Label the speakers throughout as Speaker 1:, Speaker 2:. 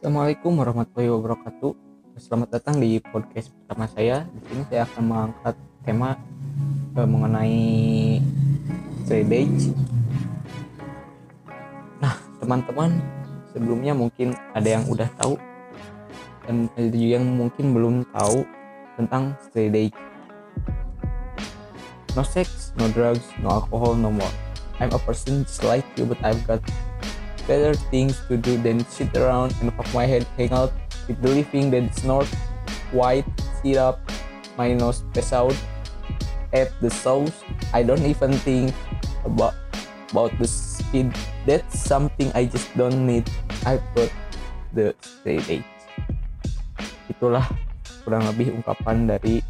Speaker 1: Assalamualaikum warahmatullahi wabarakatuh. Selamat datang di podcast pertama saya. Di sini saya akan mengangkat tema eh, mengenai edge. Nah, teman-teman, sebelumnya mungkin ada yang udah tahu dan ada juga yang mungkin belum tahu tentang edge. No sex, no drugs, no alcohol, no more. I'm a person just like you, but I've got better things to do than sit around and fuck my head, hang out with the living, then snort, white, sit up, my nose pass out at the sauce. I don't even think about about the speed. That's something I just don't need. I put the straight edge. Itulah kurang lebih ungkapan dari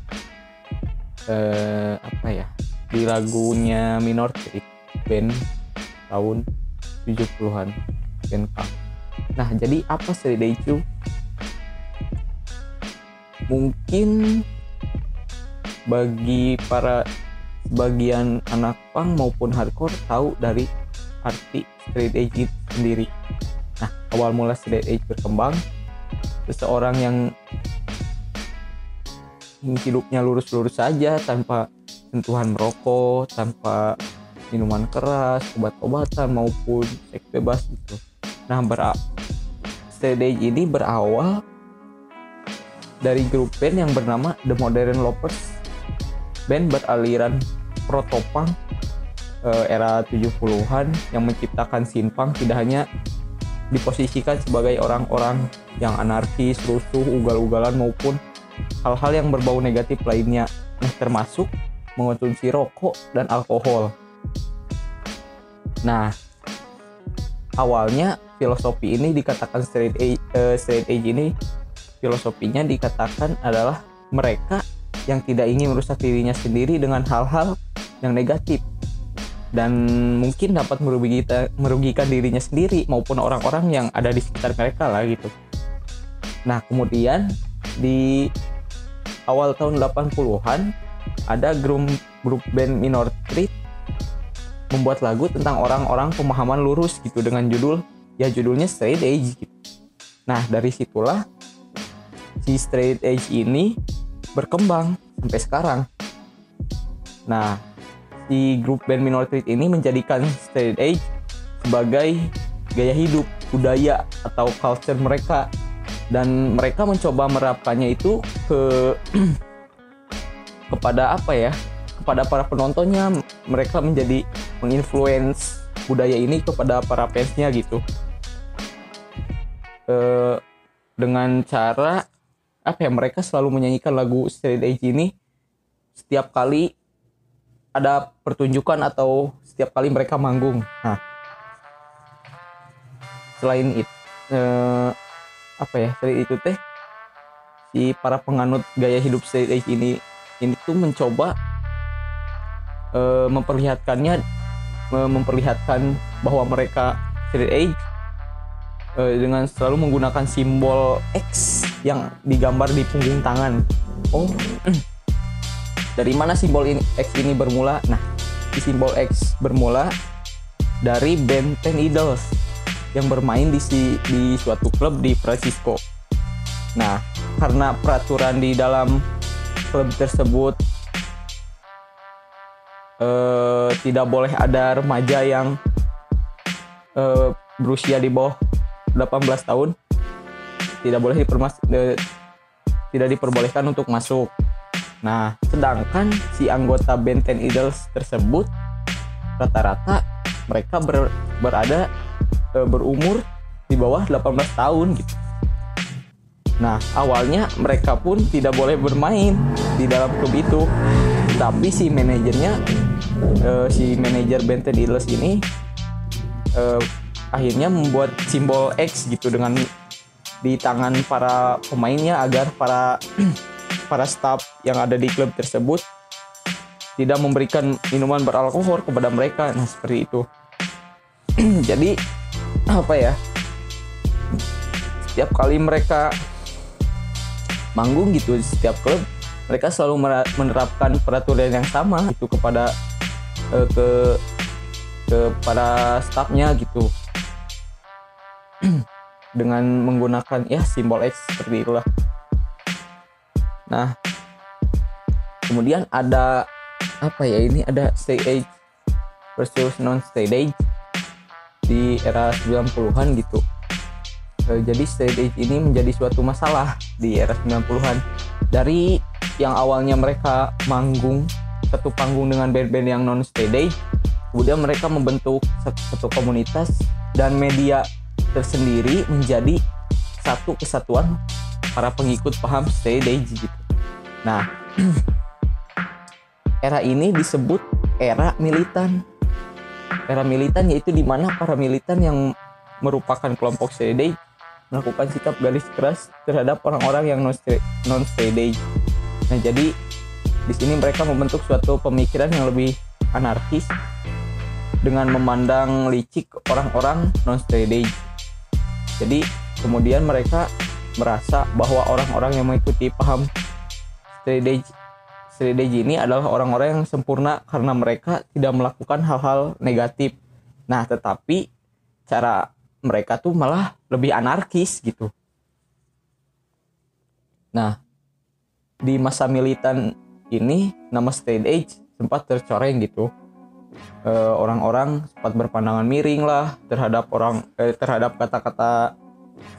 Speaker 1: eh, apa ya di lagunya Minor band tahun 70-an band punk. Nah, jadi apa edge itu? Mungkin bagi para sebagian anak punk maupun hardcore tahu dari arti edge itu sendiri. Nah, awal mula straight edge berkembang, seseorang yang hidupnya lurus-lurus saja tanpa sentuhan merokok, tanpa minuman keras, obat-obatan maupun seks bebas gitu. Nah, ber edge ini berawal dari grup band yang bernama The Modern Lovers. Band beraliran protopunk eh, era 70-an yang menciptakan simpang tidak hanya diposisikan sebagai orang-orang yang anarkis, rusuh, ugal-ugalan maupun hal-hal yang berbau negatif lainnya. Nah, termasuk mengonsumsi rokok dan alkohol. Nah, awalnya filosofi ini dikatakan straight edge, uh, straight edge ini filosofinya dikatakan adalah mereka yang tidak ingin merusak dirinya sendiri dengan hal-hal yang negatif dan mungkin dapat merugikan, merugikan dirinya sendiri maupun orang-orang yang ada di sekitar mereka lah gitu. Nah, kemudian di awal tahun 80-an ada grup grup band Minor Threat membuat lagu tentang orang-orang pemahaman lurus gitu dengan judul ya judulnya straight edge gitu. Nah dari situlah si straight edge ini berkembang sampai sekarang. Nah si grup band Minority ini menjadikan straight edge sebagai gaya hidup, budaya atau culture mereka dan mereka mencoba merapkannya itu ke kepada apa ya kepada para penontonnya mereka menjadi menginfluence budaya ini kepada para fansnya gitu. E, dengan cara apa ya mereka selalu menyanyikan lagu Straight Edge ini setiap kali ada pertunjukan atau setiap kali mereka manggung. Nah selain itu e, apa ya selain itu teh si para penganut gaya hidup straight edge ini ini tuh mencoba uh, memperlihatkannya memperlihatkan bahwa mereka straight edge uh, dengan selalu menggunakan simbol X yang digambar di punggung tangan. Oh, dari mana simbol ini X ini bermula? Nah, di simbol X bermula dari band Ten Idols yang bermain di si, di suatu klub di Francisco. Nah, karena peraturan di dalam klub tersebut uh, tidak boleh ada remaja yang uh, berusia di bawah 18 tahun tidak boleh dipermas uh, tidak diperbolehkan untuk masuk. Nah, sedangkan si anggota band Ten Idols tersebut rata-rata mereka ber, berada uh, berumur di bawah 18 tahun gitu. Nah, awalnya mereka pun tidak boleh bermain di dalam klub itu. Tapi si manajernya, uh, si manajer Benten Dealers ini uh, akhirnya membuat simbol X gitu dengan di tangan para pemainnya agar para para staff yang ada di klub tersebut tidak memberikan minuman beralkohol kepada mereka. Nah, seperti itu. Jadi apa ya? Setiap kali mereka manggung gitu di setiap klub mereka selalu menerapkan peraturan yang sama itu kepada uh, ke kepada staffnya gitu. Dengan menggunakan ya simbol X seperti itulah. Nah kemudian ada apa ya ini ada straight age versus non straight age di era 90-an gitu. E, jadi straight age ini menjadi suatu masalah di era 90-an dari yang awalnya mereka manggung satu panggung dengan band-band yang non age kemudian mereka membentuk satu, komunitas dan media tersendiri menjadi satu kesatuan para pengikut paham straight age gitu. Nah era ini disebut era militan. Era militan yaitu di mana para militan yang merupakan kelompok straight melakukan sikap garis keras terhadap orang-orang yang non non straight Nah jadi di sini mereka membentuk suatu pemikiran yang lebih anarkis dengan memandang licik orang-orang non straight Jadi kemudian mereka merasa bahwa orang-orang yang mengikuti paham Straight ini adalah orang-orang yang sempurna karena mereka tidak melakukan hal-hal negatif. Nah, tetapi cara mereka tuh malah lebih anarkis gitu. Nah, di masa militan ini nama straight age sempat tercoreng gitu. orang orang-orang sempat berpandangan miring lah terhadap orang eh, terhadap kata-kata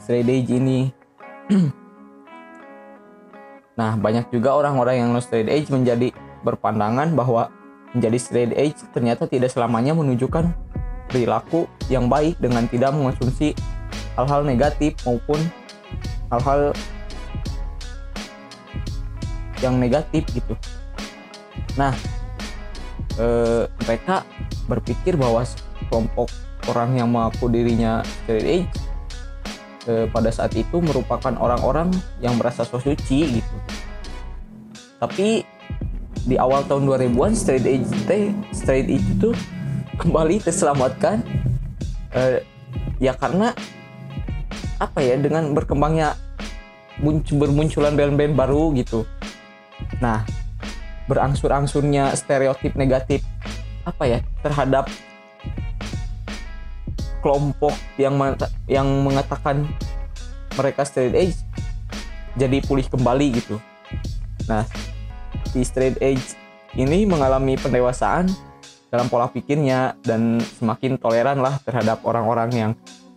Speaker 1: straight age ini. Nah, banyak juga orang-orang yang non age menjadi berpandangan bahwa menjadi straight age ternyata tidak selamanya menunjukkan perilaku yang baik dengan tidak mengonsumsi hal-hal negatif maupun hal-hal yang negatif gitu. Nah, eh, mereka berpikir bahwa kelompok orang yang mengaku dirinya straight age e, pada saat itu merupakan orang-orang yang merasa so suci gitu. Tapi di awal tahun 2000-an straight edge teh straight edge itu kembali terselamatkan e, ya karena apa ya dengan berkembangnya muncul bermunculan band-band baru gitu. Nah, berangsur-angsurnya stereotip negatif apa ya terhadap kelompok yang yang mengatakan mereka straight edge jadi pulih kembali gitu. Nah, si straight edge ini mengalami pendewasaan dalam pola pikirnya dan semakin toleran lah terhadap orang-orang yang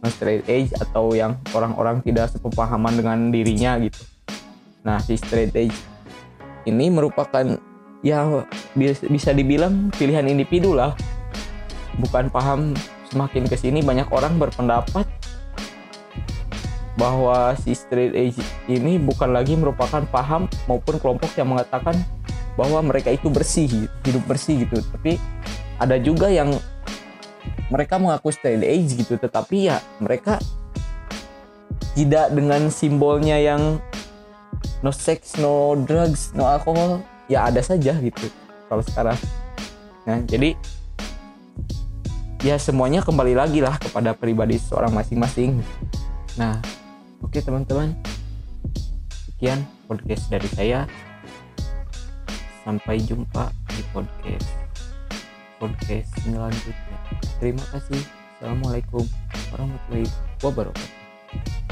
Speaker 1: straight edge atau yang orang-orang tidak sepemahaman dengan dirinya gitu. Nah, si straight edge ini merupakan ya bisa dibilang pilihan individu lah. Bukan paham semakin ke sini banyak orang berpendapat bahwa si straight edge ini bukan lagi merupakan paham maupun kelompok yang mengatakan bahwa mereka itu bersih hidup bersih gitu tapi ada juga yang mereka mengaku straight edge gitu tetapi ya mereka tidak dengan simbolnya yang no sex no drugs no alkohol ya ada saja gitu kalau sekarang. Nah jadi ya semuanya kembali lagi lah kepada pribadi seorang masing-masing. Nah oke okay, teman-teman sekian podcast dari saya. Sampai jumpa di podcast podcast selanjutnya. Terima kasih. Assalamualaikum warahmatullahi wabarakatuh